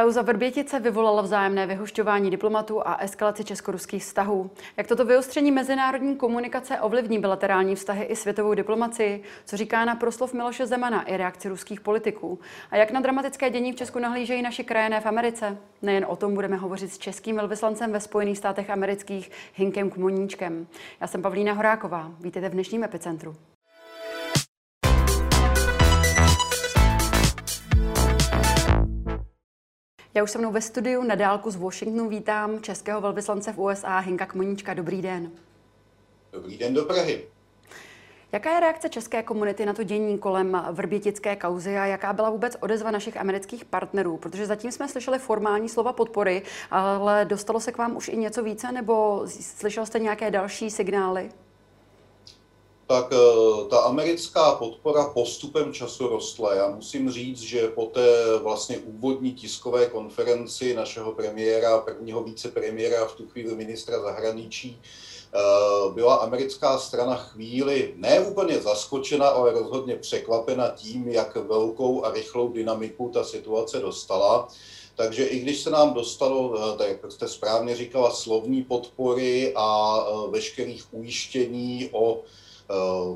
Kauza Vrbětice vyvolala vzájemné vyhošťování diplomatů a eskalaci česko-ruských vztahů. Jak toto vyostření mezinárodní komunikace ovlivní bilaterální vztahy i světovou diplomaci? Co říká na proslov Miloše Zemana i reakci ruských politiků? A jak na dramatické dění v Česku nahlížejí naši krajené v Americe? Nejen o tom budeme hovořit s českým velvyslancem ve Spojených státech amerických Hinkem Kmoníčkem. Já jsem Pavlína Horáková. Vítejte v dnešním epicentru. Já už se mnou ve studiu na dálku z Washingtonu vítám českého velvyslance v USA Hinka Kmoníčka. Dobrý den. Dobrý den do Prahy. Jaká je reakce české komunity na to dění kolem vrbětické kauzy a jaká byla vůbec odezva našich amerických partnerů? Protože zatím jsme slyšeli formální slova podpory, ale dostalo se k vám už i něco více nebo slyšel jste nějaké další signály? Tak eh, ta americká podpora postupem času rostla. Já musím říct, že po té vlastně úvodní tiskové konferenci našeho premiéra, prvního vicepremiéra, v tu chvíli ministra zahraničí, eh, byla americká strana chvíli ne úplně zaskočena, ale rozhodně překvapena tím, jak velkou a rychlou dynamiku ta situace dostala. Takže i když se nám dostalo, eh, tak jak jste správně říkala, slovní podpory a veškerých ujištění o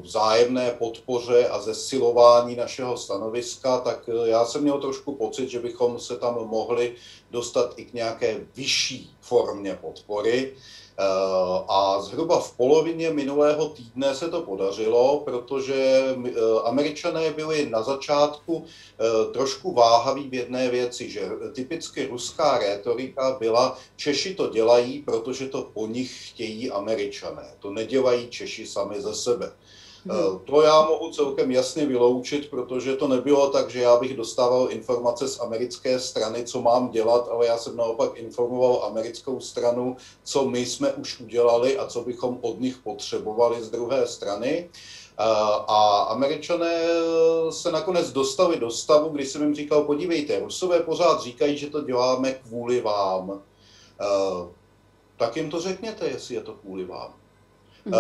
vzájemné podpoře a zesilování našeho stanoviska, tak eh, já jsem měl trošku pocit, že bychom se tam mohli dostat i k nějaké vyšší formě podpory. Eh, a zhruba v polovině minulého týdne se to podařilo, protože eh, američané byli na začátku eh, trošku váhaví v jedné věci, že typicky ruská rétorika byla, Češi to dělají, protože to po nich chtějí američané. To nedělají Češi sami ze sebe. Hmm. To já mohu celkem jasně vyloučit, protože to nebylo tak, že já bych dostával informace z americké strany, co mám dělat, ale já jsem naopak informoval americkou stranu, co my jsme už udělali a co bychom od nich potřebovali z druhé strany. A američané se nakonec dostali do stavu, kdy jsem jim říkal, podívejte, Rusové pořád říkají, že to děláme kvůli vám. Tak jim to řekněte, jestli je to kvůli vám. Mm.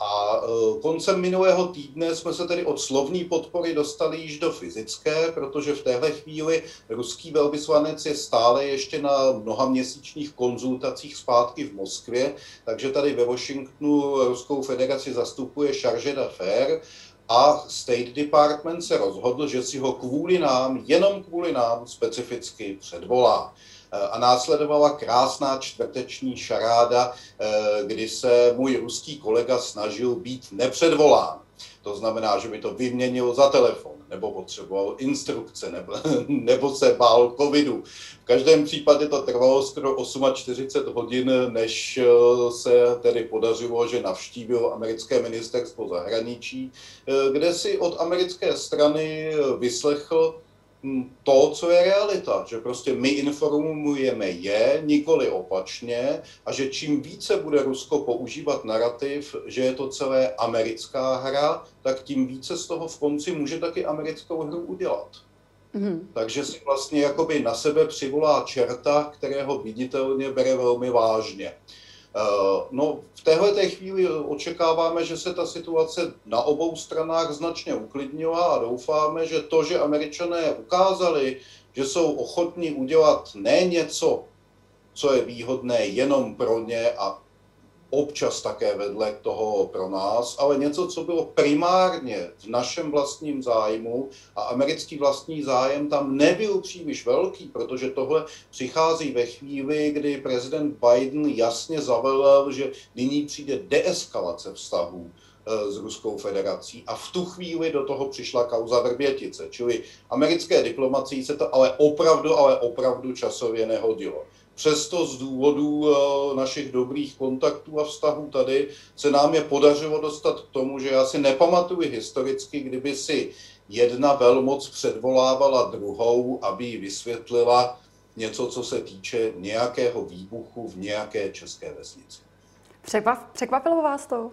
A e, koncem minulého týdne jsme se tedy od slovní podpory dostali již do fyzické, protože v téhle chvíli ruský velvyslanec je stále ještě na mnoha měsíčních konzultacích zpátky v Moskvě, takže tady ve Washingtonu Ruskou federaci zastupuje Charge d'Affaires a State Department se rozhodl, že si ho kvůli nám, jenom kvůli nám specificky předvolá. Eh, a následovala krásná čtvrteční šaráda, eh, kdy se můj ruský kolega snažil být nepředvolán. To znamená, že by to vyměnil za telefon, nebo potřeboval instrukce, nebo, nebo se bál covidu. V každém případě to trvalo skoro 48 hodin, než eh, se tedy podařilo, že navštívil americké ministerstvo zahraničí, kde si od americké strany vyslechl, to, co je realita, že prostě my informujeme je, nikoli opačně, a že čím více bude Rusko používat narrativ, že je to celé americká hra, tak tím více z toho v konci může taky americkou hru udělat. Mm-hmm. Takže si vlastně jakoby na sebe přivolá čerta, kterého viditelně bere velmi vážně. Eh, no, v téhle té chvíli očekáváme, že se ta situace na obou stranách značně uklidnila a doufáme, že to, že američané ukázali, že jsou ochotní udělat ne něco, co je výhodné jenom pro ně a občas také vedle toho pro nás, ale něco, co bylo primárně v našem vlastním zájmu a americký vlastní zájem tam nebyl příliš velký, protože tohle přichází ve chvíli, kdy prezident Biden jasně zavelel, že nyní přijde deeskalace vztahů eh, s Ruskou federací a v tu chvíli do toho přišla kauza Vrbětice, čili americké diplomacii se to ale opravdu, ale opravdu časově nehodilo. Přesto z důvodu eh, našich dobrých kontaktů a vztahů tady se nám je podařilo dostat k tomu, že já si nepamatuji historicky, kdyby si jedna velmoc předvolávala druhou, aby vysvětlila něco, co se týče nějakého výbuchu v nějaké české vesnici. Překvapilo vás to?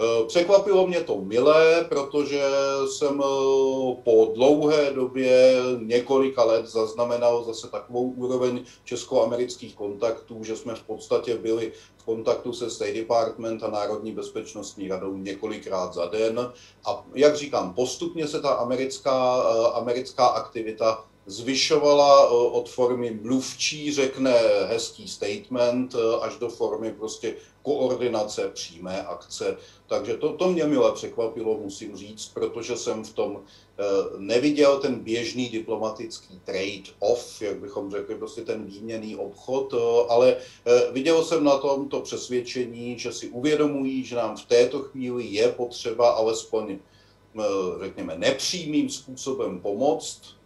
Eh, překvapilo mě to milé, protože jsem eh, po dlouhé době několika let zaznamenal zase takovou úroveň česko-amerických kontaktů, že jsme v podstatě byli v kontaktu se State Department a Národní bezpečnostní radou několikrát za den. A jak říkám, postupně se ta americká, eh, americká aktivita zvyšovala od formy mluvčí, řekne hezký statement, až do formy prostě koordinace přímé akce. Takže to, to mě milé překvapilo, musím říct, protože jsem v tom eh, neviděl ten běžný diplomatický trade-off, jak bychom řekli, prostě ten výměný obchod, eh, ale eh, viděl jsem na tom to přesvědčení, že si uvědomují, že nám v této chvíli je potřeba alespoň, řekněme, nepřímým způsobem pomoct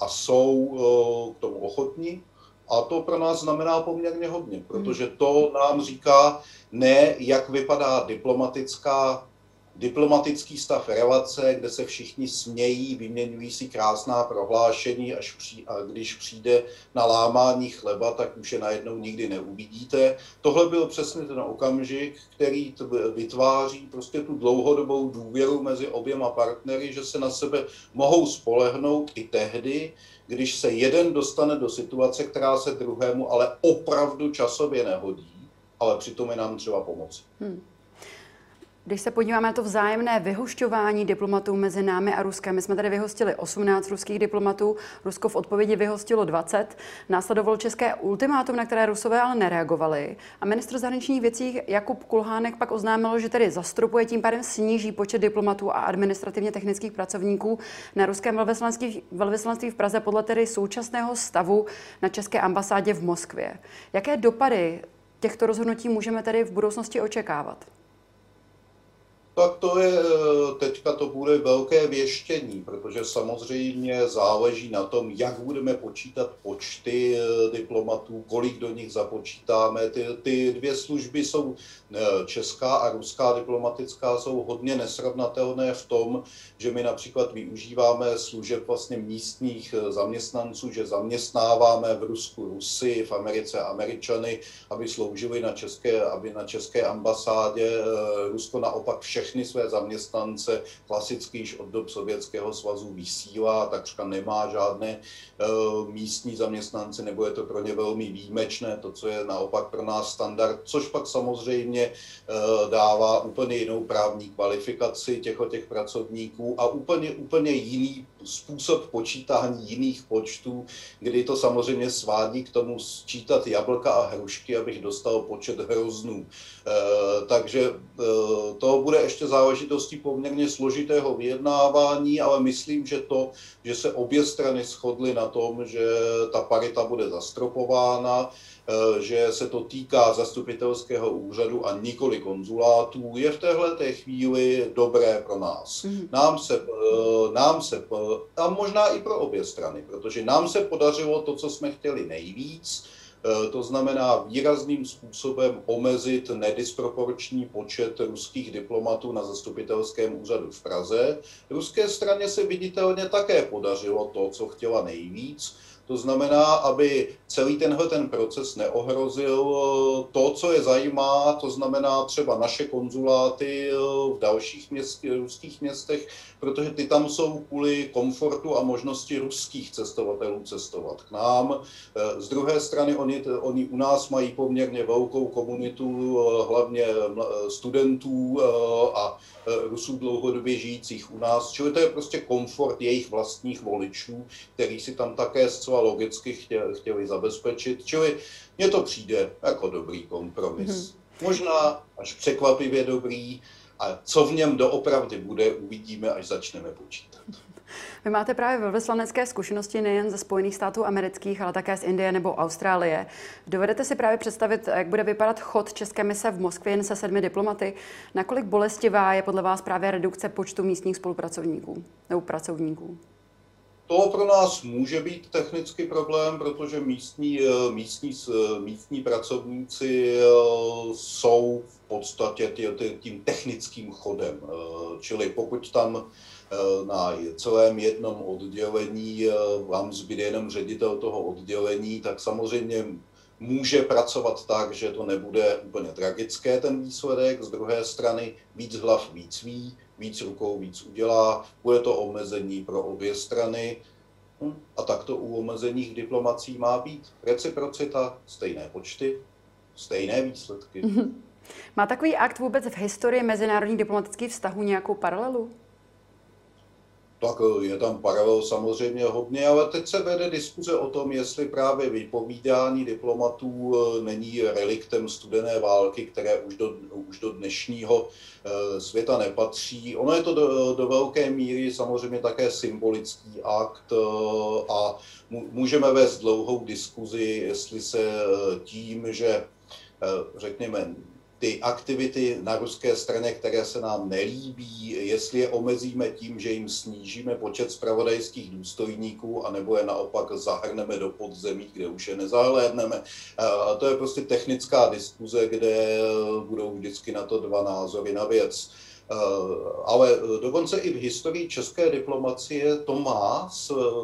a jsou k tomu ochotní. A to pro nás znamená poměrně hodně, protože to nám říká ne, jak vypadá diplomatická, diplomatický stav relace, kde se všichni smějí, vyměňují si krásná prohlášení, až při, a když přijde na lámání chleba, tak už je najednou nikdy neuvidíte. Tohle byl přesně ten okamžik, který vytváří prostě tu dlouhodobou důvěru mezi oběma partnery, že se na sebe mohou spolehnout i tehdy, když se jeden dostane do situace, která se druhému ale opravdu časově nehodí, ale přitom je nám třeba pomoci. Hmm. Když se podíváme na to vzájemné vyhošťování diplomatů mezi námi a Ruskem, my jsme tady vyhostili 18 ruských diplomatů, Rusko v odpovědi vyhostilo 20. Následovalo české ultimátum, na které Rusové ale nereagovali. A ministr zahraničních věcí Jakub Kulhánek pak oznámil, že tedy zastropuje, tím pádem sníží počet diplomatů a administrativně technických pracovníků na ruském velvyslanství, velvyslanství v Praze podle tedy současného stavu na české ambasádě v Moskvě. Jaké dopady těchto rozhodnutí můžeme tedy v budoucnosti očekávat? Tak to je, teďka to bude velké věštění, protože samozřejmě záleží na tom, jak budeme počítat počty eh, diplomatů, kolik do nich započítáme. Ty, ty dvě služby jsou, česká a ruská diplomatická, jsou hodně nesrovnatelné v tom, že my například využíváme služeb vlastně místních eh, zaměstnanců, že zaměstnáváme v Rusku Rusy, v Americe Američany, aby sloužili na české, aby na české ambasádě. Rusko naopak všech všechny své zaměstnance klasicky již od dob Sovětského svazu vysílá, takřka nemá žádné místní zaměstnance, nebo je to pro ně velmi výjimečné, to, co je naopak pro nás standard, což pak samozřejmě uh, dává úplně jinou právní kvalifikaci těch těch pracovníků a úplně, úplně jiný způsob počítání jiných počtů, kdy to samozřejmě svádí k tomu sčítat jablka a hrušky, abych dostal počet hroznů. E, takže e, to bude ještě záležitostí poměrně složitého vyjednávání, ale myslím, že to, že se obě strany shodly na tom, že ta parita bude zastropována, Eh, že se to týká zastupitelského úřadu a nikoli konzulátů, je v téhle té chvíli dobré pro nás. Mm. Nám, se, eh, nám se, a možná i pro obě strany, protože nám se podařilo to, co jsme chtěli nejvíc, eh, to znamená výrazným způsobem omezit nedisproporční počet ruských diplomatů na zastupitelském úřadu v Praze. Ruské straně se viditelně také podařilo to, co chtěla nejvíc, to znamená, aby celý tenhle ten proces neohrozil eh, to, co je zajímá, to znamená třeba naše konzuláty eh, v dalších měst, ruských městech, protože ty tam jsou kvůli komfortu a možnosti ruských cestovatelů cestovat k nám. Eh, z druhé strany oni, oni u nás mají poměrně velkou komunitu, hlavně studentů a Rusů dlouhodobě žijících u nás, čili to je prostě komfort jejich vlastních voličů, který si tam také zcela logicky chtěli, chtěli zabezpečit, čili mně to přijde jako dobrý kompromis. Mm-hmm. Možná až překvapivě dobrý, a co v něm doopravdy bude, uvidíme, až začneme počítat. Vy máte právě velvyslanecké zkušenosti nejen ze Spojených států amerických, ale také z Indie nebo Austrálie. Dovedete si právě představit, jak bude vypadat chod České mise v Moskvě jen se sedmi diplomaty? Nakolik bolestivá je podle vás právě redukce počtu místních spolupracovníků nebo pracovníků? To pro nás může být technický problém, protože místní, eh, místní, eh, místní pracovníci eh, jsou v podstatě tím technickým chodem. Čili pokud tam na celém jednom oddělení vám zbyde jenom ředitel toho oddělení, tak samozřejmě může pracovat tak, že to nebude úplně tragické ten výsledek. Z druhé strany víc hlav víc ví, víc rukou víc udělá, bude to omezení pro obě strany. Hm, a tak to u omezených diplomací má být. Reciprocita, stejné počty, stejné výsledky. Má takový akt vůbec v historii mezinárodních diplomatických vztahů nějakou paralelu? Tak eh, je tam paralel samozřejmě hodně, ale teď se vede diskuze o tom, jestli právě vypovídání diplomatů eh, není reliktem studené války, které už do, už do dnešního eh, světa nepatří. Ono je to do, do velké míry samozřejmě také symbolický akt a můžeme vést dlouhou diskuzi, jestli se tím, že řekněme, ty aktivity na ruské straně, které se nám nelíbí, jestli je omezíme tím, že jim snížíme počet spravodajských důstojníků, anebo je naopak zahrneme do podzemí, kde už je nezahlédneme. A to je prostě technická diskuze, kde budou vždycky na to dva názory na věc. Eh, ale dokonce i v historii české diplomacie to má,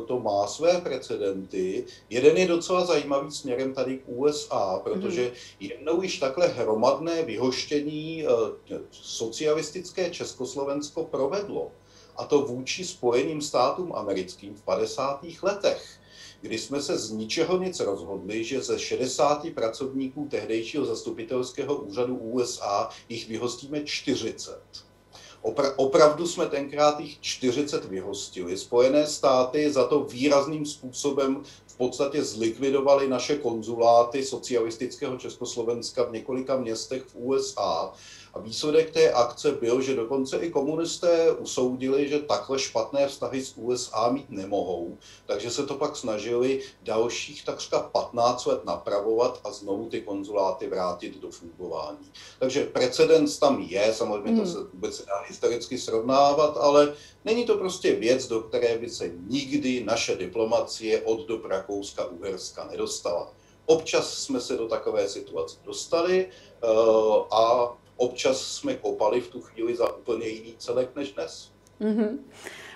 to má své precedenty. Jeden je docela zajímavý směrem tady k USA, protože mhm. jednou již takhle hromadné vyhoštění eh, socialistické Československo provedlo. A to vůči Spojeným státům americkým v 50. letech kdy jsme se z ničeho nic rozhodli, že ze 60 pracovníků tehdejšího zastupitelského úřadu USA jich vyhostíme 40. Opra- opravdu jsme tenkrát jich 40 vyhostili. Spojené státy za to výrazným způsobem v podstatě zlikvidovali naše konzuláty socialistického Československa v několika městech v USA a výsledek té akce byl, že dokonce i komunisté usoudili, že takhle špatné vztahy s USA mít nemohou, takže se to pak snažili dalších takřka 15 let napravovat a znovu ty konzuláty vrátit do fungování. Takže precedens tam je, samozřejmě hmm. to se vůbec dá historicky srovnávat, ale není to prostě věc, do které by se nikdy naše diplomacie od do Rakouska-Uherska nedostala. Občas jsme se do takové situace dostali uh, a občas jsme kopali v tu chvíli za úplně jiný celek než dnes. Mm-hmm.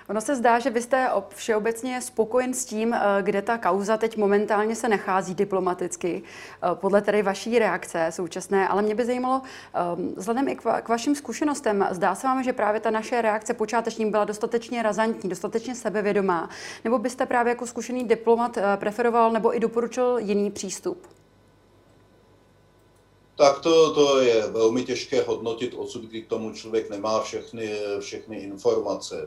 Ono se zdá, že vy jste všeobecně spokojen s tím, eh, kde ta kauza teď momentálně se nachází diplomaticky, eh, podle tedy vaší reakce současné, ale mě by zajímalo, ehm, vzhledem i k vašim zkušenostem, zdá se vám, že právě ta naše reakce počáteční byla dostatečně razantní, dostatečně sebevědomá, nebo byste právě jako zkušený diplomat eh, preferoval nebo i doporučil jiný přístup? Tak to, to je velmi těžké hodnotit odsud, kdy k tomu člověk nemá všechny, všechny informace.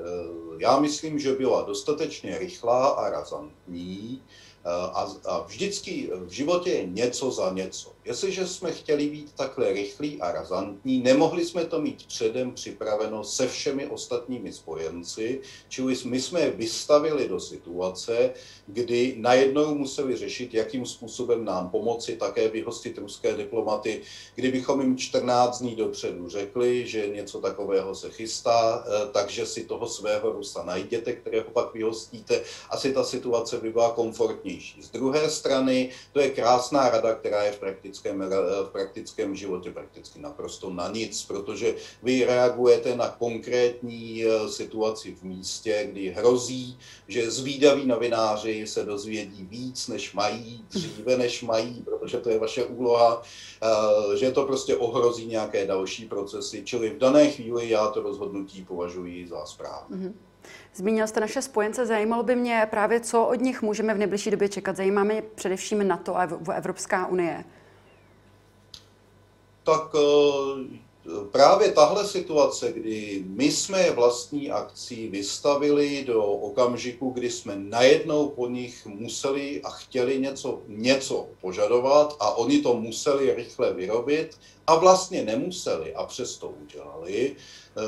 Já myslím, že byla dostatečně rychlá a razantní a, a vždycky v životě je něco za něco. Jestliže jsme chtěli být takhle rychlí a razantní, nemohli jsme to mít předem připraveno se všemi ostatními spojenci, čili my jsme je vystavili do situace, kdy najednou museli řešit, jakým způsobem nám pomoci také vyhostit ruské diplomaty, kdybychom jim 14 dní dopředu řekli, že něco takového se chystá, eh, takže si toho svého Rusa najděte, kterého pak vyhostíte, asi ta situace by byla komfortnější. Z druhé strany, to je krásná rada, která je v praktické praktickém, v praktickém životě prakticky naprosto na nic, protože vy reagujete na konkrétní eh, situaci v místě, kdy hrozí, že zvídaví novináři se dozvědí víc, než mají, dříve než mají, protože to je vaše úloha, eh, že to prostě ohrozí nějaké další procesy. Čili v dané chvíli já to rozhodnutí považuji za správné. Mm-hmm. Zmínil jste naše spojence, zajímalo by mě právě, co od nich můžeme v nejbližší době čekat. Zajímá mě především NATO a Evropská unie tak eh, právě tahle situace, kdy my jsme vlastní akcí vystavili do okamžiku, kdy jsme najednou po nich museli a chtěli něco, něco požadovat a oni to museli rychle vyrobit a vlastně nemuseli a přesto udělali, eh,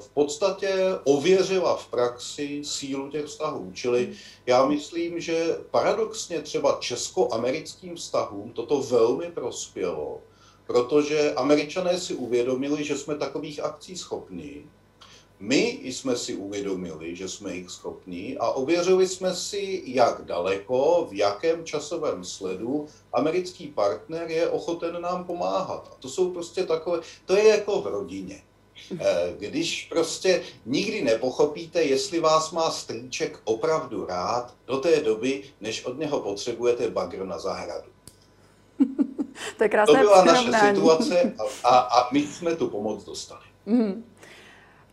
v podstatě ověřila v praxi sílu těch vztahů. Čili já myslím, že paradoxně třeba česko-americkým vztahům toto velmi prospělo, protože američané si uvědomili, že jsme takových akcí schopní. My jsme si uvědomili, že jsme jich schopní a ověřili jsme si, jak daleko, v jakém časovém sledu americký partner je ochoten nám pomáhat. A to jsou prostě takové, to je jako v rodině. Eh, když prostě nikdy nepochopíte, jestli vás má strýček opravdu rád do té doby, než od něho potřebujete bagr na zahradu. to je krásné To byla naše situace a, a, a my jsme tu pomoc dostali. Mm.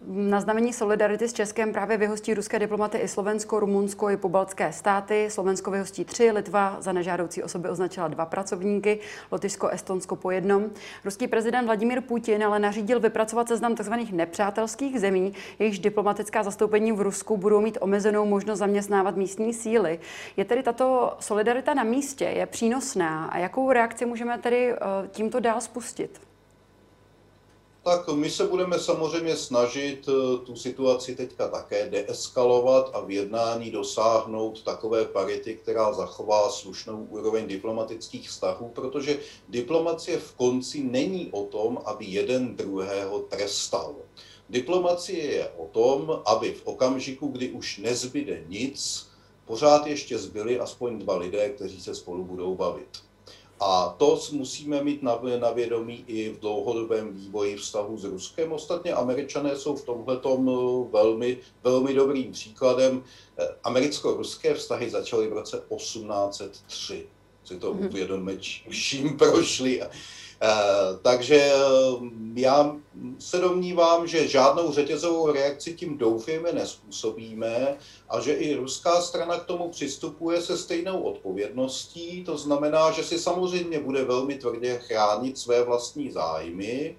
Na znamení solidarity s Českem právě vyhostí ruské diplomaty i Slovensko, Rumunsko i pobaltské státy. Slovensko vyhostí tři, Litva za nežádoucí osoby označila dva pracovníky, Lotyšsko, Estonsko po jednom. Ruský prezident Vladimír Putin ale nařídil vypracovat seznam tzv. nepřátelských zemí, jejichž diplomatická zastoupení v Rusku budou mít omezenou možnost zaměstnávat místní síly. Je tedy tato solidarita na místě, je přínosná a jakou reakci můžeme tedy eh, tímto dál spustit? Tak my se budeme samozřejmě snažit eh, tu situaci teďka také deeskalovat a v jednání dosáhnout takové parity, která zachová slušnou úroveň diplomatických vztahů, protože diplomacie v konci není o tom, aby jeden druhého trestal. Diplomacie je o tom, aby v okamžiku, kdy už nezbyde nic, pořád ještě zbyli aspoň dva lidé, kteří se spolu budou bavit. A to musíme mít na, na vědomí i v dlouhodobém vývoji vztahu s Ruskem. Ostatně američané jsou v tomhle eh, velmi, velmi dobrým příkladem. Eh, americko-ruské vztahy začaly v roce 1803. Si to mm-hmm. uvědomíme, čím prošli. Eh, takže eh, já se domnívám, že žádnou řetězovou reakci tím doufejme nespůsobíme a že i ruská strana k tomu přistupuje se stejnou odpovědností. To znamená, že si samozřejmě bude velmi tvrdě chránit své vlastní zájmy,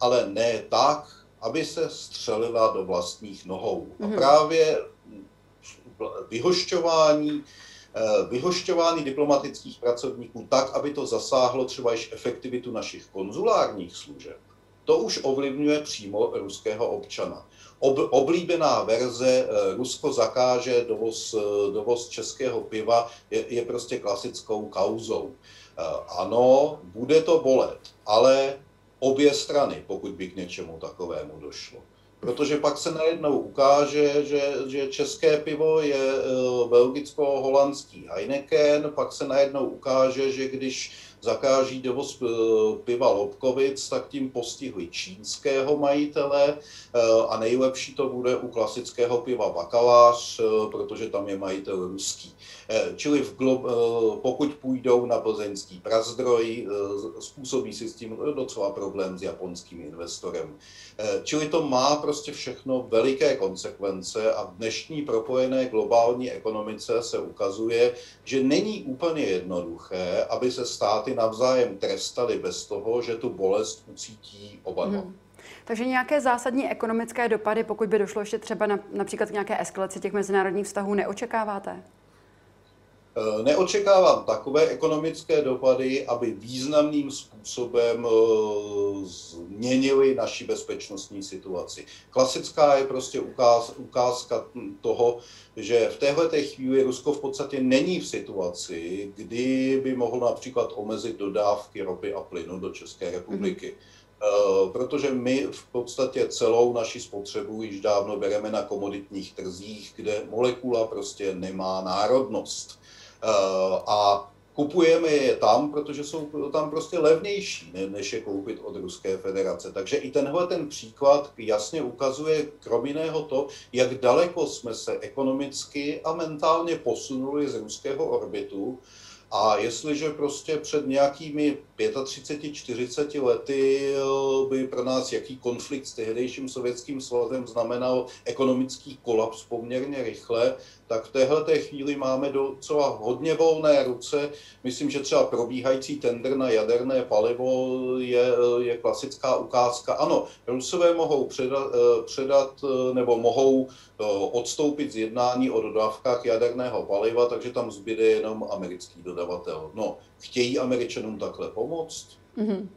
ale ne tak, aby se střelila do vlastních nohou. A mhm. právě vyhošťování vyhošťování diplomatických pracovníků tak, aby to zasáhlo třeba již efektivitu našich konzulárních služeb, to už ovlivňuje přímo ruského občana. Ob, oblíbená verze eh, Rusko zakáže dovoz, eh, dovoz českého piva je, je prostě klasickou kauzou. Ano, bude to bolet, ale obě strany, pokud by k něčemu takovému došlo protože pak se najednou ukáže, že, že české pivo je eh, belgicko-holandský Heineken, pak se najednou ukáže, že když zakáží dovoz eh, piva Lobkovic, tak tím postihli čínského majitele eh, a nejlepší to bude u klasického piva Bakalář, protože tam je majitel ruský. Čili v glo- pokud půjdou na plzeňský prazdroj, způsobí si s tím docela problém s japonským investorem. Čili to má prostě všechno veliké konsekvence a v dnešní propojené globální ekonomice se ukazuje, že není úplně jednoduché, aby se státy navzájem trestaly bez toho, že tu bolest ucítí oba dva. Hmm. Takže nějaké zásadní ekonomické dopady, pokud by došlo ještě třeba na, například k nějaké eskalaci těch mezinárodních vztahů, neočekáváte? Eh, neočekávám takové ekonomické dopady, aby významným způsobem eh, změnili naši bezpečnostní situaci. Klasická je prostě ukáz, ukázka toho, že v téhle chvíli Rusko v podstatě není v situaci, kdy by mohl například omezit dodávky ropy a plynu do České republiky. Mm-hmm. Protože my v podstatě celou naši spotřebu již dávno bereme na komoditních trzích, kde molekula prostě nemá národnost. Eh, a kupujeme je tam, protože jsou tam prostě levnější, než je koupit od Ruské federace. Takže i tenhle ten příklad jasně ukazuje krom jiného to, jak daleko jsme se ekonomicky a mentálně posunuli z ruského orbitu a jestliže prostě před nějakými 35-40 lety eh, by pro nás jaký konflikt s tehdejším sovětským svazem znamenal ekonomický kolaps poměrně rychle, tak v téhle chvíli máme docela hodně volné ruce. Myslím, že třeba probíhající tender na jaderné palivo je, je klasická ukázka. Ano, Rusové mohou předat, eh, předat eh, nebo mohou odstoupit z jednání o dodávkách jaderného paliva, takže tam zbyde jenom americký dodavatel. No, chtějí američanům takhle pomoct? Mm-hmm.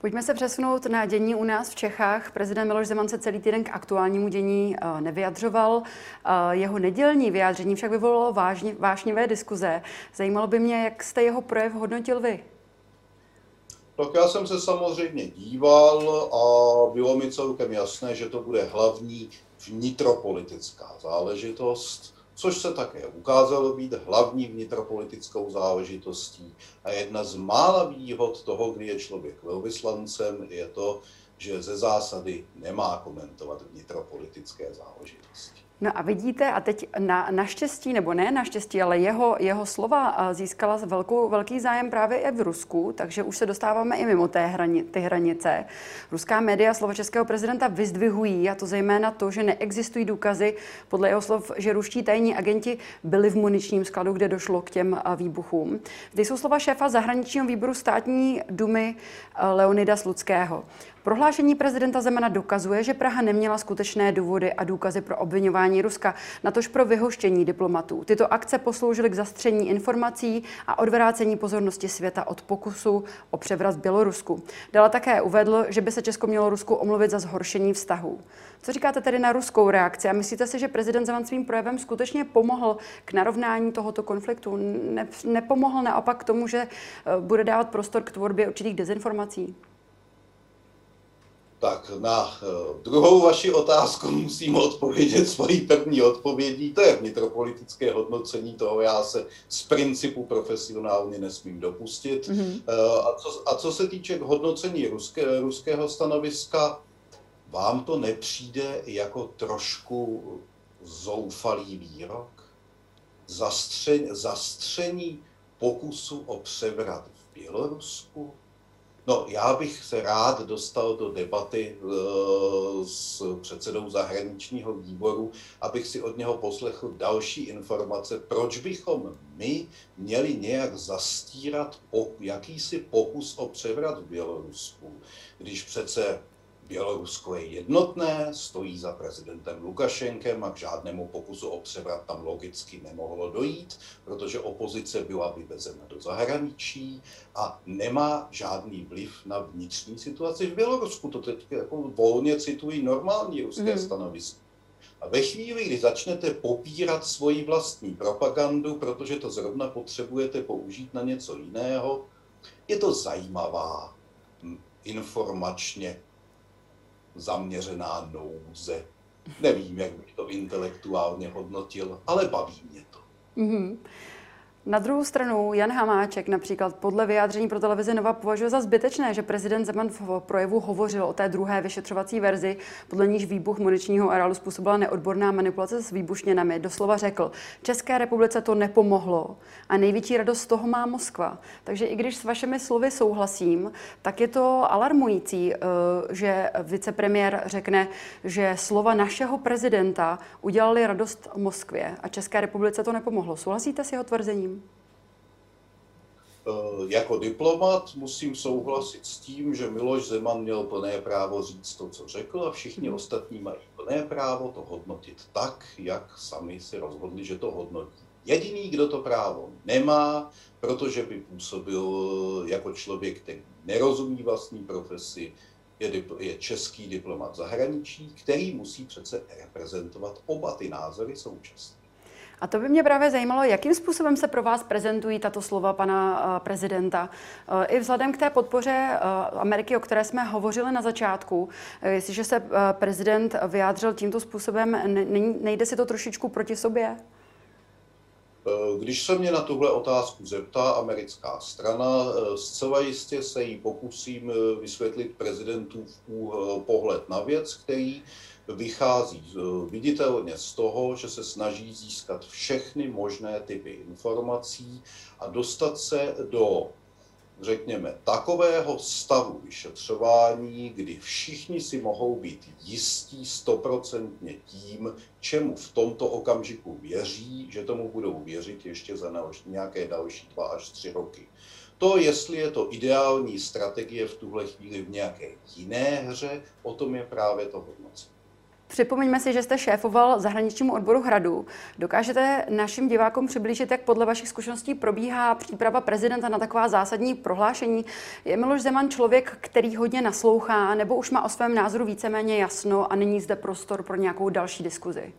Pojďme se přesunout na dění u nás v Čechách. Prezident Miloš Zeman se celý týden k aktuálnímu dění eh, nevyjadřoval. Eh, jeho nedělní vyjádření však vyvolalo vážně, vášnivé diskuze. Zajímalo by mě, jak jste jeho projev hodnotil vy? Tak já jsem se samozřejmě díval a bylo mi celkem jasné, že to bude hlavní vnitropolitická záležitost což se také ukázalo být hlavní vnitropolitickou záležitostí. A jedna z mála výhod toho, kdy je člověk velvyslancem, je to, že ze zásady nemá komentovat vnitropolitické záležitosti. No a vidíte, a teď na, naštěstí, nebo ne naštěstí, ale jeho, jeho slova získala velkou, velký zájem právě i v Rusku, takže už se dostáváme i mimo té hrani, ty hranice. Ruská média slova českého prezidenta vyzdvihují, a to zejména to, že neexistují důkazy podle jeho slov, že ruští tajní agenti byli v muničním skladu, kde došlo k těm výbuchům. Zde jsou slova šéfa zahraničního výboru státní dumy Leonida Sluckého. Prohlášení prezidenta Zemana dokazuje, že Praha neměla skutečné důvody a důkazy pro obvinování Ruska, natož pro vyhoštění diplomatů. Tyto akce posloužily k zastření informací a odvrácení pozornosti světa od pokusu o převrat v Bělorusku. Dala také uvedl, že by se Česko mělo Rusku omluvit za zhoršení vztahů. Co říkáte tedy na ruskou reakci? A myslíte si, že prezident Zeman svým projevem skutečně pomohl k narovnání tohoto konfliktu? Ne, nepomohl naopak k tomu, že eh, bude dávat prostor k tvorbě určitých dezinformací? Tak na eh, druhou vaši otázku musím odpovědět svojí první odpovědí. To je vnitropolitické hodnocení toho, já se z principu profesionálně nesmím dopustit. Mm-hmm. A, co, a co se týče hodnocení ruské, ruského stanoviska, vám to nepřijde jako trošku zoufalý výrok? Zastření, zastření pokusu o převrat v Bělorusku? No, já bych se rád dostal do debaty uh, s předsedou zahraničního výboru, abych si od něho poslechl další informace, proč bychom my měli nějak zastírat jakýsi pokus o převrat v Bělorusku, když přece Bělorusko je jednotné, stojí za prezidentem Lukašenkem a k žádnému pokusu o převrat tam logicky nemohlo dojít, protože opozice byla vyvezena do zahraničí a nemá žádný vliv na vnitřní situaci v Bělorusku. To teď jako volně citují normální ruské mm. stanovisko. A ve chvíli, kdy začnete popírat svoji vlastní propagandu, protože to zrovna potřebujete použít na něco jiného, je to zajímavá hm, informačně zaměřená nouze. Nevím, jak bych to intelektuálně hodnotil, ale baví mě to. Mm-hmm. Na druhou stranu Jan Hamáček například podle vyjádření pro televizi Nova považuje za zbytečné, že prezident Zeman v projevu hovořil o té druhé vyšetřovací verzi, podle níž výbuch muničního areálu způsobila neodborná manipulace s výbušněnami. Doslova řekl, České republice to nepomohlo a největší radost z toho má Moskva. Takže i když s vašimi slovy souhlasím, tak je to alarmující, eh, že vicepremiér řekne, že slova našeho prezidenta udělali radost Moskvě a České republice to nepomohlo. Souhlasíte s jeho tvrzením? Eh, jako diplomat musím souhlasit s tím, že Miloš Zeman měl plné právo říct to, co řekl a všichni hmm. ostatní mají plné právo to hodnotit tak, jak sami si rozhodli, že to hodnotí. Jediný, kdo to právo nemá, protože by působil jako člověk, který nerozumí vlastní profesi, je, dipl- je český diplomat zahraničí, který musí přece reprezentovat oba ty názory současně. A to by mě právě zajímalo, jakým způsobem se pro vás prezentují tato slova pana eh, prezidenta. Eh, I vzhledem k té podpoře eh, Ameriky, o které jsme hovořili na začátku, jestliže se prezident vyjádřil tímto způsobem, nejde si to trošičku proti sobě? Když se mě na tuhle otázku zeptá americká strana, zcela jistě se jí pokusím vysvětlit prezidentův pohled na věc, který vychází viditelně z toho, že se snaží získat všechny možné typy informací a dostat se do, řekněme, takového stavu vyšetřování, kdy všichni si mohou být jistí stoprocentně tím, čemu v tomto okamžiku věří, že tomu budou věřit ještě za nějaké další dva až tři roky. To, jestli je to ideální strategie v tuhle chvíli v nějaké jiné hře, o tom je právě to hodnocení. Připomeňme si, že jste šéfoval zahraničnímu odboru Hradu. Dokážete našim divákům přiblížit, jak podle vašich zkušeností probíhá příprava prezidenta na taková zásadní prohlášení? Je Miloš Zeman člověk, který hodně naslouchá, nebo už má o svém názoru víceméně jasno a není zde prostor pro nějakou další diskuzi?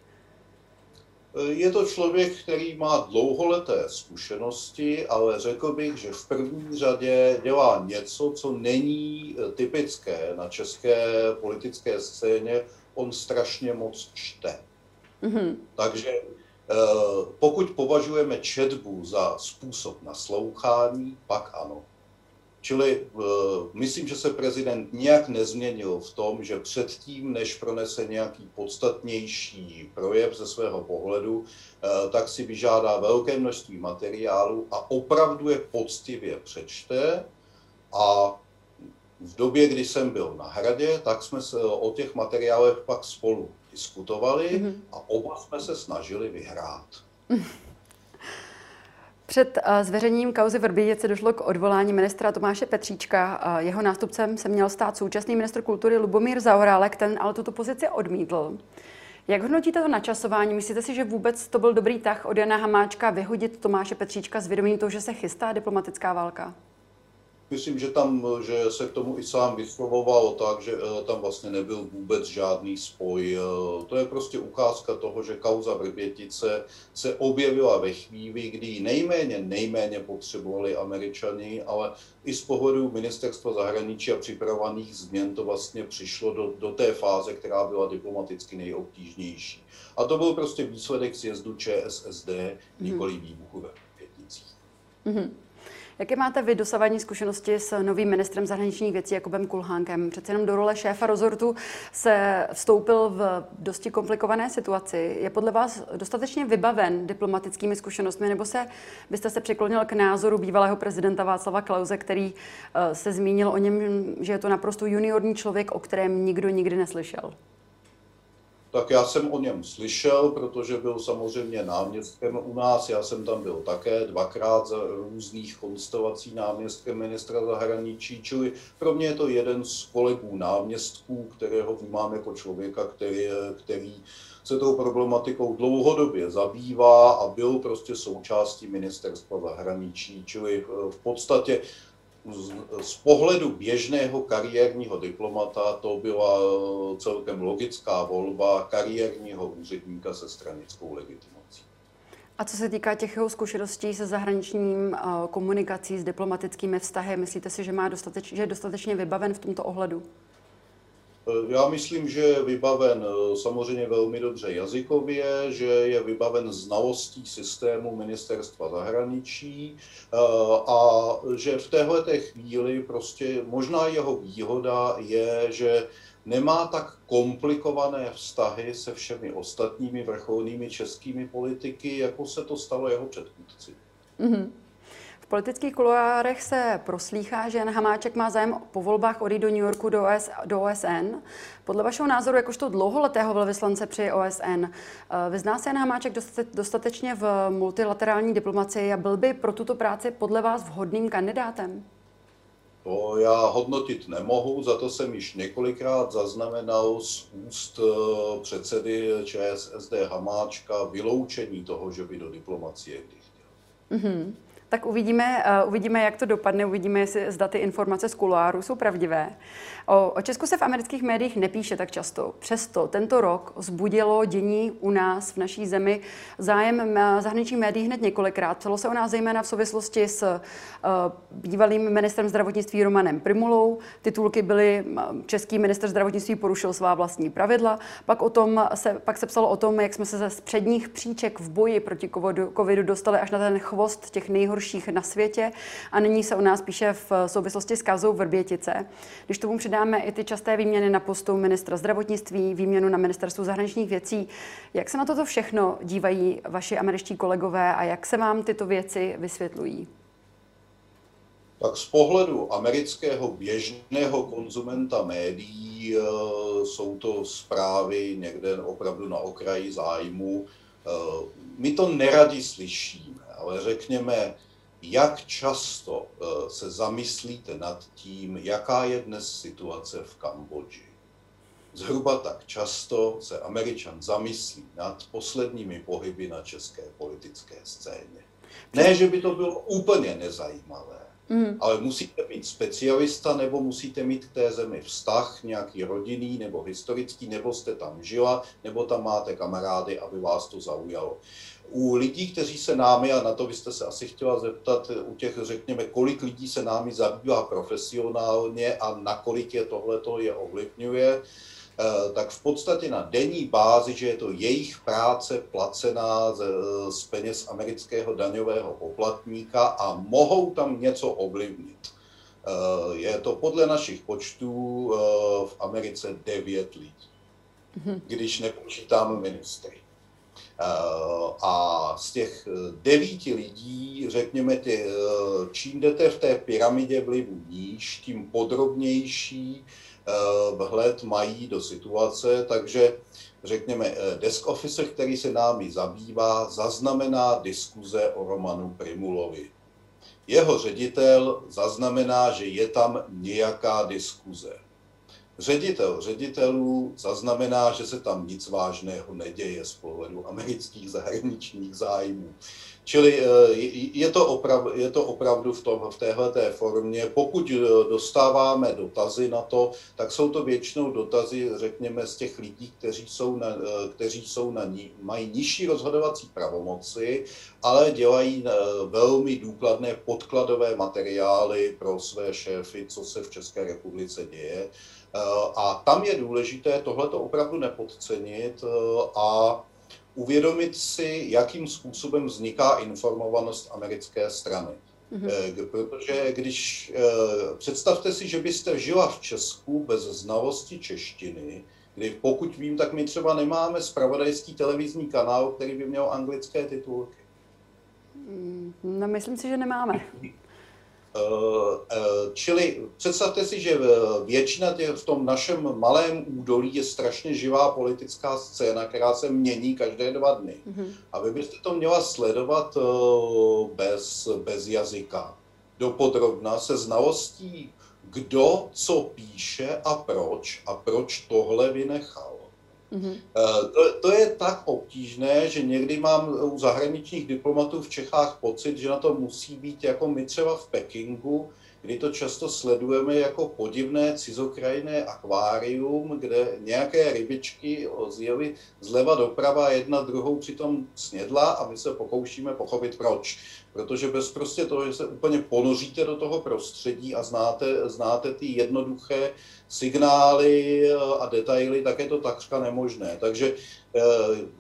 Je to člověk, který má dlouholeté zkušenosti, ale řekl bych, že v první řadě dělá něco, co není typické na české politické scéně, on strašně moc čte. Mm-hmm. Takže eh, pokud považujeme četbu za způsob naslouchání, pak ano. Čili uh, myslím, že se prezident nijak nezměnil v tom, že předtím, než pronese nějaký podstatnější projev ze svého pohledu, uh, tak si vyžádá velké množství materiálu a opravdu je poctivě přečte. A v době, kdy jsem byl na hradě, tak jsme se o těch materiálech pak spolu diskutovali mm-hmm. a oba jsme se snažili vyhrát. Před eh, zveřejněním kauzy Vrbětice došlo k odvolání ministra Tomáše Petříčka. Jeho nástupcem se měl stát současný ministr kultury Lubomír Zaorálek, ten ale tuto pozici odmítl. Jak hodnotíte to načasování? Myslíte si, že vůbec to byl dobrý tah od Jana Hamáčka vyhodit Tomáše Petříčka s vědomím toho, že se chystá diplomatická válka? Myslím, že tam, že se k tomu i sám vyslovoval tak, že eh, tam vlastně nebyl vůbec žádný spoj. Eh, to je prostě ukázka toho, že kauza Vrbětice se objevila ve chvíli, kdy nejméně, nejméně potřebovali američani, ale i z pohledu ministerstva zahraničí a připravovaných změn to vlastně přišlo do, do té fáze, která byla diplomaticky nejobtížnější. A to byl prostě výsledek sjezdu ČSSD, mm-hmm. nikoli výbuchu ve Vrběticích. Mm-hmm. Jaké máte vy dosavadní zkušenosti s novým ministrem zahraničních věcí Jakubem Kulhánkem? Přece jenom do role šéfa rozortu se vstoupil v dosti komplikované situaci. Je podle vás dostatečně vybaven diplomatickými zkušenostmi, nebo se byste se přiklonil k názoru bývalého prezidenta Václava Klauze, který eh, se zmínil o něm, že je to naprosto juniorní člověk, o kterém nikdo nikdy neslyšel? Tak já jsem o něm slyšel, protože byl samozřejmě náměstkem u nás. Já jsem tam byl také dvakrát za různých konstelací náměstkem ministra zahraničí, čili pro mě je to jeden z kolegů náměstků, kterého vnímám jako člověka, který, který se tou problematikou dlouhodobě zabývá a byl prostě součástí ministerstva zahraničí, čili v podstatě z pohledu běžného kariérního diplomata to byla eh, celkem logická volba kariérního úředníka se stranickou legitimací. A co se týká těch jeho zkušeností se zahraničním eh, komunikací, s diplomatickými vztahy, myslíte si, že, má dostateč, že je dostatečně vybaven v tomto ohledu? Eh, já myslím, že je vybaven eh, samozřejmě velmi dobře jazykově, že je vybaven znalostí systému ministerstva zahraničí eh, a že v téhle chvíli prostě možná jeho výhoda je, že nemá tak komplikované vztahy se všemi ostatními vrcholnými českými politiky, jako se to stalo jeho předchůdci. Mm-hmm. V politických kuloárech se proslýchá, že Jan Hamáček má zájem po volbách odejít do New Yorku do, OS, do OSN. Podle vašeho názoru, jakožto dlouholetého velvyslance při OSN, eh, vyzná se Jan Hamáček dostatečně v multilaterální diplomacii a byl by pro tuto práci podle vás vhodným kandidátem? To já hodnotit nemohu, za to jsem již několikrát zaznamenal z úst eh, předsedy ČSSD Hamáčka vyloučení toho, že by do diplomacie kdy chtěl. Mm-hmm. Tak uvidíme, uh, uvidíme, jak to dopadne, uvidíme, jestli zda ty informace z kuloáru jsou pravdivé. O, o Česku se v amerických médiích nepíše tak často. Přesto tento rok zbudilo dění u nás v naší zemi zájem zahraničních médií hned několikrát. Psalo se o nás zejména v souvislosti s uh, bývalým ministrem zdravotnictví Romanem Primulou. Titulky byly Český minister zdravotnictví porušil svá vlastní pravidla. Pak, o tom se, pak se psalo o tom, jak jsme se ze předních příček v boji proti covidu, covidu dostali až na ten chvost těch nejhorších na světě. A nyní se o nás píše v souvislosti s kazou Vrbětice. Když tomu přidáme přidáme i ty časté výměny na postu ministra zdravotnictví, výměnu na ministerstvu zahraničních věcí. Jak se na toto všechno dívají vaši američtí kolegové a jak se vám tyto věci vysvětlují? Tak z pohledu amerického běžného konzumenta médií e, jsou to zprávy někde opravdu na okraji zájmu. E, my to neradi slyšíme, ale řekněme, jak často eh, se zamyslíte nad tím, jaká je dnes situace v Kambodži? Zhruba tak často se Američan zamyslí nad posledními pohyby na české politické scéně. Ne, že by to bylo úplně nezajímavé, mm. ale musíte být specialista, nebo musíte mít k té zemi vztah, nějaký rodinný nebo historický, nebo jste tam žila, nebo tam máte kamarády, aby vás to zaujalo u lidí, kteří se námi, a na to byste se asi chtěla zeptat, u těch, řekněme, kolik lidí se námi zabývá profesionálně a nakolik je tohleto je ovlivňuje, eh, tak v podstatě na denní bázi, že je to jejich práce placená z, z peněz amerického daňového poplatníka a mohou tam něco ovlivnit. Je to podle našich počtů v Americe 9 lidí, mhm. když nepočítám ministry. A z těch devíti lidí, řekněme, ty, čím jdete v té pyramidě vlivu níž, tím podrobnější vhled mají do situace, takže řekněme, eh, desk officer, který se námi zabývá, zaznamená diskuze o Romanu Primulovi. Jeho ředitel zaznamená, že je tam nějaká diskuze. Ředitel ředitelů zaznamená, že se tam nic vážného neděje z pohledu amerických zahraničních zájmů. Čili eh, je to, opravdu, je to opravdu v, tom, v téhleté formě. Pokud eh, dostáváme dotazy na to, tak jsou to většinou dotazy, řekněme, z těch lidí, kteří, jsou na, eh, kteří jsou na ní, mají nižší rozhodovací pravomoci, ale dělají velmi důkladné podkladové materiály pro své šéfy, co se v České republice děje. A tam je důležité tohleto opravdu nepodcenit a uvědomit si, jakým způsobem vzniká informovanost americké strany. Mm-hmm. Protože když eh, představte si, že byste žila v Česku bez znalosti češtiny, kdy pokud vím, tak my třeba nemáme spravodajský televizní kanál, který by měl anglické titulky. Mm, no, myslím si, že nemáme. Eh, eh, čili představte si, že většina těch, v tom našem malém údolí je strašně živá politická scéna, která se mění každé dva dny. Mm-hmm. A vy byste to měla sledovat eh, bez, bez jazyka, dopodrobna, se znalostí, kdo co píše a proč a proč tohle vynechal. Mm-hmm. To, to je tak obtížné, že někdy mám u zahraničních diplomatů v Čechách pocit, že na to musí být jako my třeba v Pekingu, kdy to často sledujeme jako podivné cizokrajné akvárium, kde nějaké rybičky zjevy zleva doprava jedna druhou přitom snědla a my se pokoušíme pochopit proč. Protože bez prostě toho, že se úplně ponoříte do toho prostředí a znáte, znáte ty jednoduché signály a detaily, tak je to takřka nemožné. Takže eh,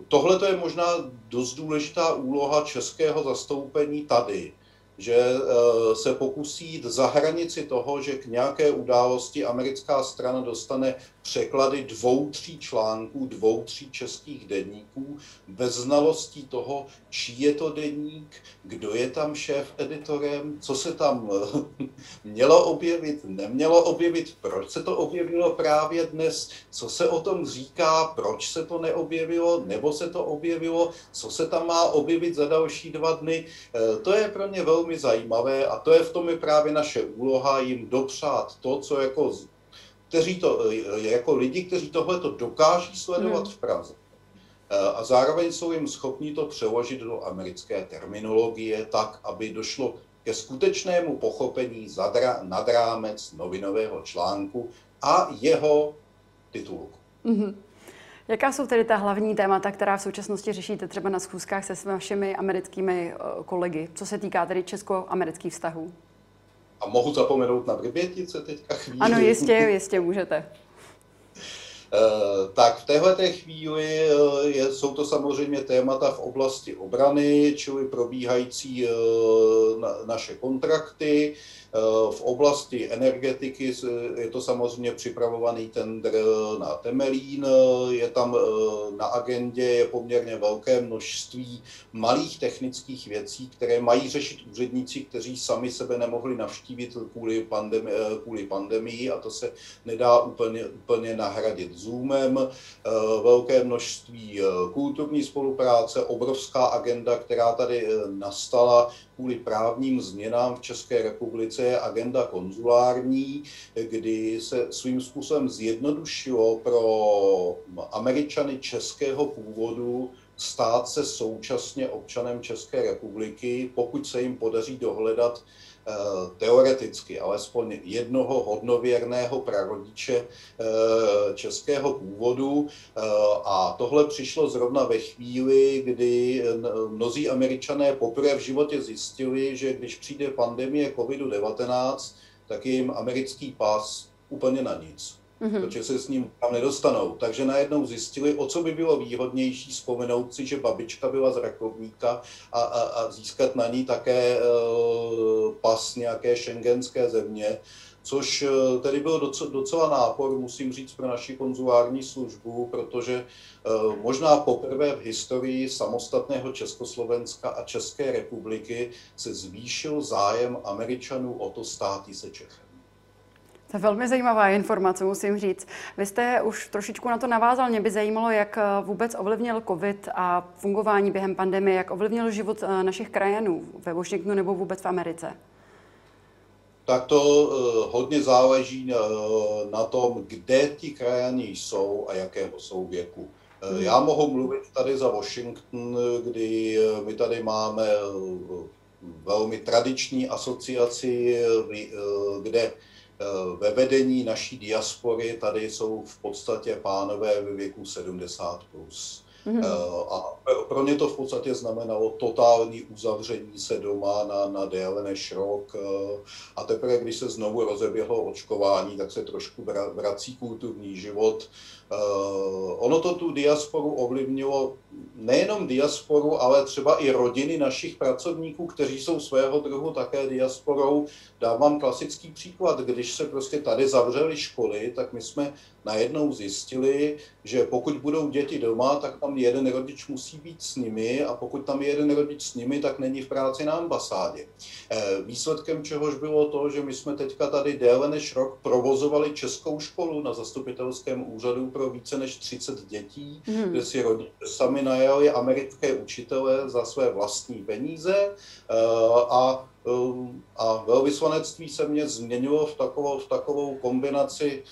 tohle je možná dost důležitá úloha českého zastoupení tady že eh, se pokusí jít za hranici toho, že k nějaké události americká strana dostane překlady dvou, tří článků, dvou, tří českých denníků, bez znalostí toho, čí je to deník, kdo je tam šéf editorem, co se tam eh, mělo objevit, nemělo objevit, proč se to objevilo právě dnes, co se o tom říká, proč se to neobjevilo, nebo se to objevilo, co se tam má objevit za další dva dny. Eh, to je pro mě velmi zajímavé a to je v tom je právě naše úloha jim dopřát to, co jako kteří to, jako lidi, kteří tohle to dokáží sledovat hmm. v Praze. Eh, a zároveň jsou jim schopni to přeložit do americké terminologie tak, aby došlo ke skutečnému pochopení zadra, nad rámec novinového článku a jeho titulku. Mm-hmm. Jaká jsou tedy ta hlavní témata, která v současnosti řešíte třeba na schůzkách se vašimi americkými eh, kolegy, co se týká tedy česko-amerických vztahů? A mohu zapomenout na Vrbětice teďka chvíli? Ano, jistě, jistě můžete. Eh, tak v téhle chvíli eh, je, jsou to samozřejmě témata v oblasti obrany, čili probíhající na, naše kontrakty, Eh, v oblasti energetiky je to samozřejmě připravovaný tender na Temelín, je tam eh, na agendě je poměrně velké množství malých technických věcí, které mají řešit úředníci, kteří sami sebe nemohli navštívit kvůli, pandemi, eh, kvůli pandemii a to se nedá úplně, úplně nahradit Zoomem. Velké množství kulturní spolupráce, obrovská agenda, která tady nastala kvůli právním změnám v České republice je agenda konzulární, kdy se svým způsobem zjednodušilo pro Američany českého původu stát se současně občanem České republiky, pokud se jim podaří dohledat eh, teoreticky alespoň jednoho hodnověrného prarodiče eh, českého původu. Eh, a tohle přišlo zrovna ve chvíli, kdy mnozí američané poprvé v životě zjistili, že když přijde pandemie COVID-19, tak jim americký pas úplně na nic. Mm-hmm. protože se s ním tam nedostanou. Takže najednou zjistili, o co by bylo výhodnější vzpomenout si, že babička byla z Rakovníka a, a, a získat na ní také uh, pas nějaké šengenské země, což uh, tedy byl docela, docela nápor, musím říct, pro naši konzulární službu, protože uh, možná poprvé v historii samostatného Československa a České republiky se zvýšil zájem Američanů o to státí se Čechem. To je velmi zajímavá informace, musím říct. Vy jste už trošičku na to navázal. Mě by zajímalo, jak eh, vůbec ovlivnil COVID a fungování během pandemie, jak ovlivnil život eh, našich krajanů ve Washingtonu nebo vůbec v Americe. Tak to uh, hodně záleží na, tom, kde ti krajani jsou a jakého jsou věku. Hmm. Já mohu mluvit tady za Washington, kdy my tady máme velmi tradiční asociaci, kde Eh, ve vedení naší diaspory tady jsou v podstatě pánové ve věku 70+. Plus. Mm-hmm. A pro ně to v podstatě znamenalo totální uzavření se doma na, na déle než rok. Eh, a teprve, když se znovu rozeběhlo očkování, tak se trošku vrací kulturní život. Ono to tu diasporu ovlivnilo nejenom diasporu, ale třeba i rodiny našich pracovníků, kteří jsou svého druhu také diasporou. Dávám klasický příklad, když se prostě tady zavřely školy, tak my jsme najednou zjistili, že pokud budou děti doma, tak tam jeden rodič musí být s nimi a pokud tam je jeden rodič s nimi, tak není v práci na ambasádě. Eh, výsledkem čehož bylo to, že my jsme teďka tady déle než rok provozovali českou školu na zastupitelském úřadu pro více než 30 dětí, hmm. kde si rodiče sami najali americké učitele za své vlastní peníze eh, a eh, a velvyslanectví se mě změnilo v takovou, v takovou kombinaci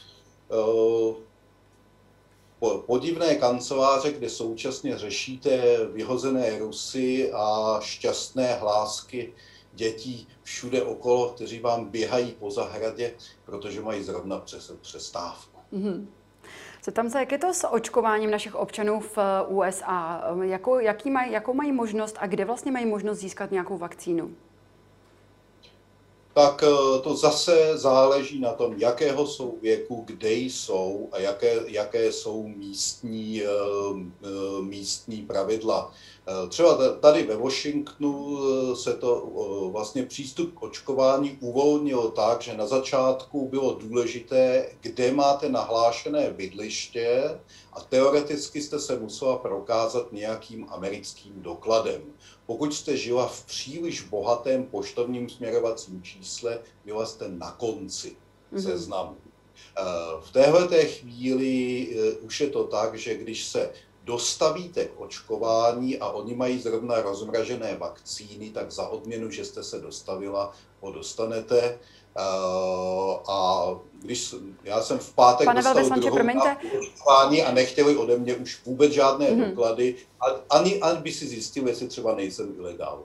podivné kanceláře, kde současně řešíte vyhozené Rusy a šťastné hlásky dětí všude okolo, kteří vám běhají po zahradě, protože mají zrovna přes přestávku. Mm-hmm. Zeptám se, jak je to s očkováním našich občanů v eh, USA? Jakou, jaký maj, jakou mají možnost a kde vlastně mají možnost získat nějakou vakcínu? Tak eh, to zase záleží na tom, jakého jsou věku, kde jsou a jaké, jaké jsou místní, eh, eh, místní pravidla. Třeba tady ve Washingtonu se to vlastně přístup k očkování uvolnil tak, že na začátku bylo důležité, kde máte nahlášené bydliště a teoreticky jste se musela prokázat nějakým americkým dokladem. Pokud jste žila v příliš bohatém poštovním směrovacím čísle, byla jste na konci mm-hmm. seznamu. Eh, v téhle chvíli eh, už je to tak, že když se dostavíte k očkování a oni mají zrovna rozmražené vakcíny, tak za odměnu, že jste se dostavila, ho dostanete. Uh, a když já jsem v pátek Pane dostal druhou očkování a nechtěli ode mě už vůbec žádné mm-hmm. doklady, ani, ani by si zjistil, jestli třeba nejsem ilegál.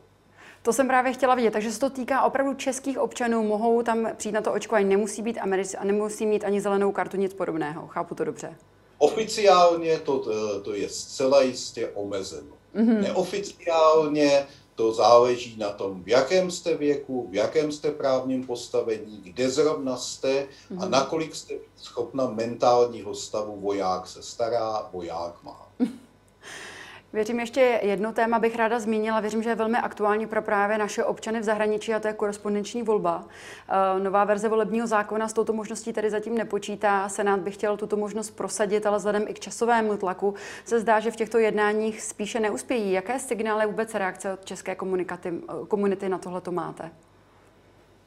To jsem právě chtěla vidět, takže se to týká opravdu českých občanů, mohou tam přijít na to očkování, nemusí být Americi a nemusí mít ani zelenou kartu, nic podobného. Chápu to dobře. Oficiálně to, to je zcela jistě omezeno. Mm-hmm. Neoficiálně to záleží na tom, v jakém jste věku, v jakém jste právním postavení, kde zrovna jste a mhm. nakolik jste schopna mentálního stavu voják se stará, voják má. Věřím ještě jedno téma bych ráda zmínila. Věřím, že je velmi aktuální pro právě naše občany v zahraničí a to je korespondenční volba. Eh, nová verze volebního zákona s touto možností tedy zatím nepočítá. Senát by chtěl tuto možnost prosadit, ale vzhledem i k časovému tlaku se zdá, že v těchto jednáních spíše neuspějí. Jaké signály vůbec reakce od české komunity na tohle to máte?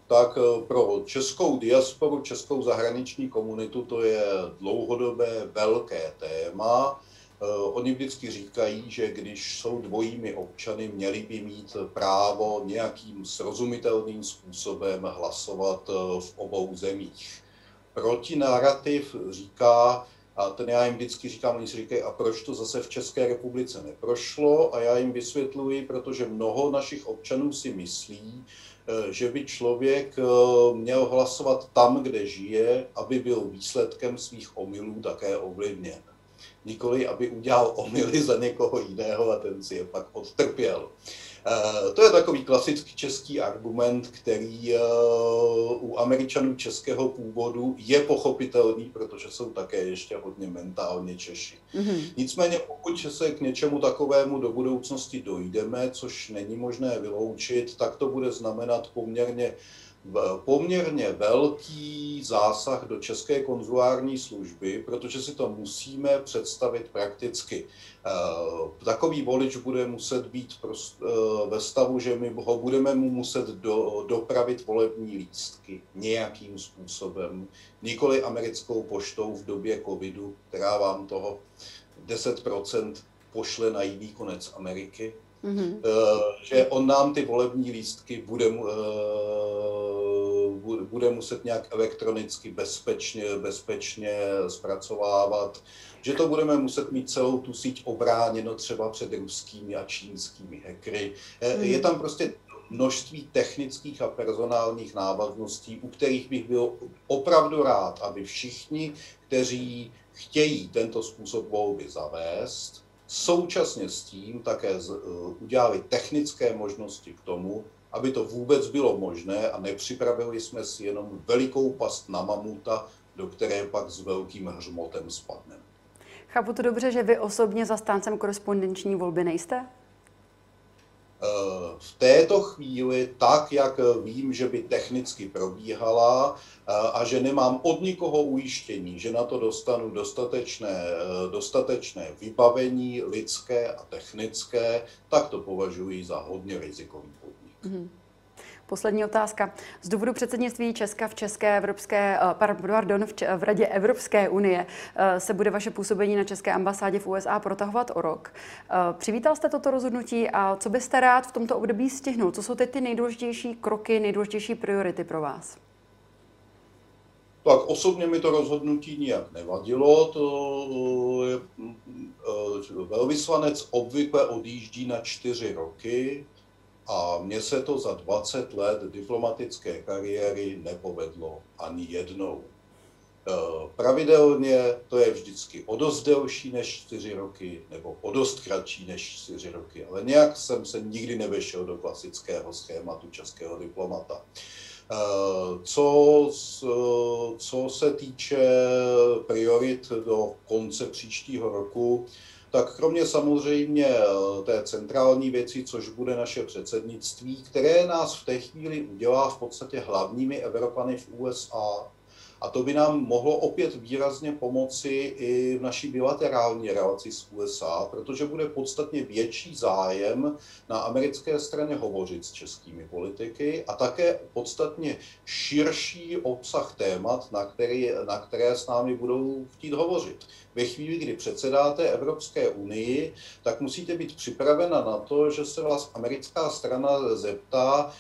tak eh, pro českou diasporu, českou zahraniční komunitu to je dlouhodobé velké téma. Eh, oni vždycky říkají, že když jsou dvojími občany, měli by mít právo nějakým srozumitelným způsobem hlasovat eh, v obou zemích. Protinarrativ říká, a ten já jim vždycky říkám, oni si říkají, a proč to zase v České republice neprošlo? A já jim vysvětluji, protože mnoho našich občanů si myslí, eh, že by člověk měl hlasovat tam, kde žije, aby byl výsledkem svých omylů také ovlivněn. Nikoli aby udělal omily za někoho jiného a ten si je pak odtrpěl. Eh, to je takový klasický český argument, který eh, u Američanů českého původu je pochopitelný, protože jsou také ještě hodně mentálně Češi. Mm-hmm. Nicméně pokud se k něčemu takovému do budoucnosti dojdeme, což není možné vyloučit, tak to bude znamenat poměrně poměrně velký zásah do české konzulární služby, protože si to musíme představit prakticky. Eh, takový volič bude muset být eh, ve stavu, že my ho budeme mu muset do, dopravit volební lístky nějakým způsobem, nikoli americkou poštou v době covidu, která vám toho 10% pošle na jiný konec Ameriky, mm-hmm. že on nám ty volební lístky bude, bude muset nějak elektronicky bezpečně, bezpečně zpracovávat, že to budeme muset mít celou tu síť obráněno třeba před ruskými a čínskými hackery. Hmm. Je tam prostě množství technických a personálních návazností, u kterých bych byl opravdu rád, aby všichni, kteří chtějí tento způsob volby zavést, současně s tím také eh, udělali technické možnosti k tomu, aby to vůbec bylo možné a nepřipravili jsme si jenom velikou past na mamuta, do které pak s velkým hřmotem spadneme. Chápu to dobře, že vy osobně zastáncem korespondenční volby nejste? Eh, v této chvíli, tak jak vím, že by technicky probíhala eh, a že nemám od nikoho ujištění, že na to dostanu dostatečné, eh, dostatečné vybavení lidské a technické, tak to považuji za hodně rizikový podnik. Mm-hmm. Poslední otázka. Z důvodu předsednictví Česka v České Evropské, eh, pardon, v, Radě Evropské unie eh, se bude vaše působení na České ambasádě v USA protahovat o rok. Eh, přivítal jste toto rozhodnutí a co byste rád v tomto období stihnul? Co jsou teď ty nejdůležitější kroky, nejdůležitější priority pro vás? Tak osobně mi to rozhodnutí nijak nevadilo. To je, velvyslanec obvykle odjíždí na čtyři roky. A mně se to za 20 let diplomatické kariéry nepovedlo ani jednou. E, pravidelně to je vždycky o dost delší než 4 roky, nebo o dost kratší než 4 roky, ale nějak jsem se nikdy nevešel do klasického schématu českého diplomata. E, co, co se týče priorit do konce příštího roku, tak kromě samozřejmě eh, té centrální věci, což bude naše předsednictví, které nás v té chvíli udělá v podstatě hlavními Evropany v USA, a to by nám mohlo opět výrazně pomoci i v naší bilaterální relaci s USA, protože bude podstatně větší zájem na americké straně hovořit s českými politiky a také podstatně širší obsah témat, na, který, na které s námi budou chtít hovořit. Ve chvíli, kdy předsedáte Evropské unii, tak musíte být připravena na to, že se vás americká strana zeptá,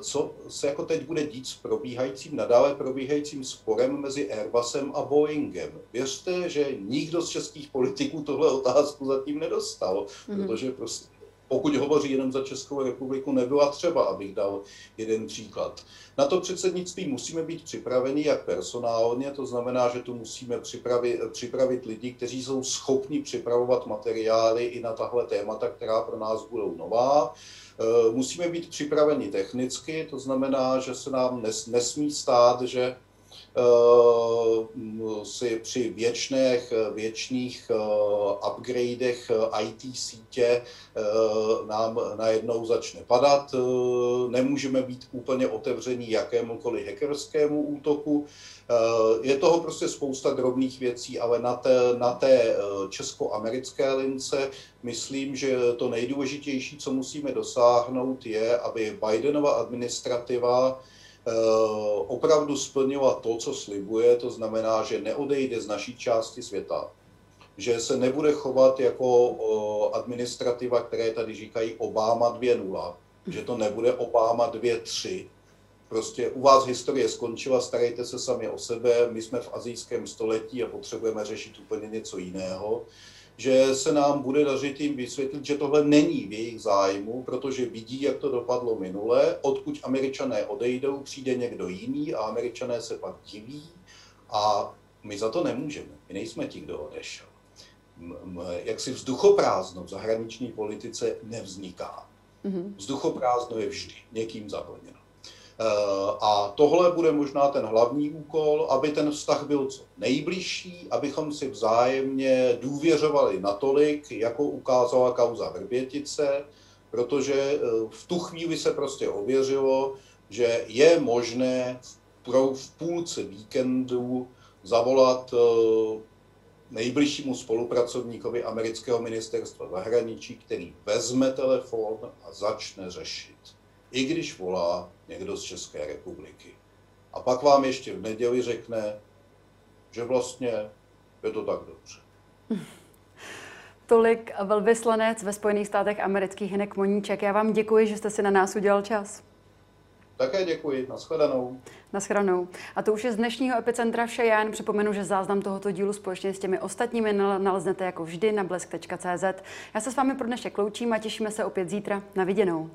co se jako teď bude dít s probíhajícím, nadále probíhajícím sporem mezi Airbusem a Boeingem. Věřte, že nikdo z českých politiků tohle otázku zatím nedostal, mm-hmm. protože prostě pokud hovoří jenom za Českou republiku, nebyla třeba, abych dal jeden příklad. Na to předsednictví musíme být připraveni jak personálně, to znamená, že tu musíme připravit, připravit lidi, kteří jsou schopni připravovat materiály i na tahle témata, která pro nás budou nová. Eh, musíme být připraveni technicky, to znamená, že se nám nes, nesmí stát, že si při věčných, věčných eh, upgradech IT sítě nám najednou začne padat. Nemůžeme být úplně otevření jakémukoliv hackerskému útoku. Je toho prostě spousta drobných věcí, ale na té, na té česko-americké lince myslím, že to nejdůležitější, co musíme dosáhnout, je, aby Bidenova administrativa eh, opravdu splnila to, co slibuje, to znamená, že neodejde z naší části světa, že se nebude chovat jako administrativa, které tady říkají Obama 2.0, že to nebude Obama 2.3. Prostě u vás historie skončila, starejte se sami o sebe, my jsme v azijském století a potřebujeme řešit úplně něco jiného že se nám bude dařit jim vysvětlit, že tohle není v jejich zájmu, protože vidí, jak to dopadlo minule, odkud američané odejdou, přijde někdo jiný a američané se pak diví a my za to nemůžeme. My nejsme ti, kdo odešel. jaksi vzduchoprázdno v zahraniční politice nevzniká. Mm-hmm. Vzduchoprázdno je vždy někým zaplněno. Eh, a tohle bude možná ten hlavní úkol, aby ten vztah byl co nejbližší, abychom si vzájemně důvěřovali natolik, jako ukázala kauza Vrbětice, protože eh, v tu chvíli se prostě ověřilo, že je možné v půlce víkendu zavolat eh, nejbližšímu spolupracovníkovi amerického ministerstva zahraničí, který vezme telefon a začne řešit. I když volá někdo z České republiky. A pak vám ještě v neděli řekne, že vlastně je to tak dobře. Tolik velvyslanec ve Spojených státech amerických Hinek Moníček. Já vám děkuji, že jste si na nás udělal čas. Také děkuji. Naschledanou. Naschledanou. A to už je z dnešního epicentra vše. Já jen připomenu, že záznam tohoto dílu společně s těmi ostatními naleznete jako vždy na blesk.cz. Já se s vámi pro dnešek loučím a těšíme se opět zítra. Na viděnou.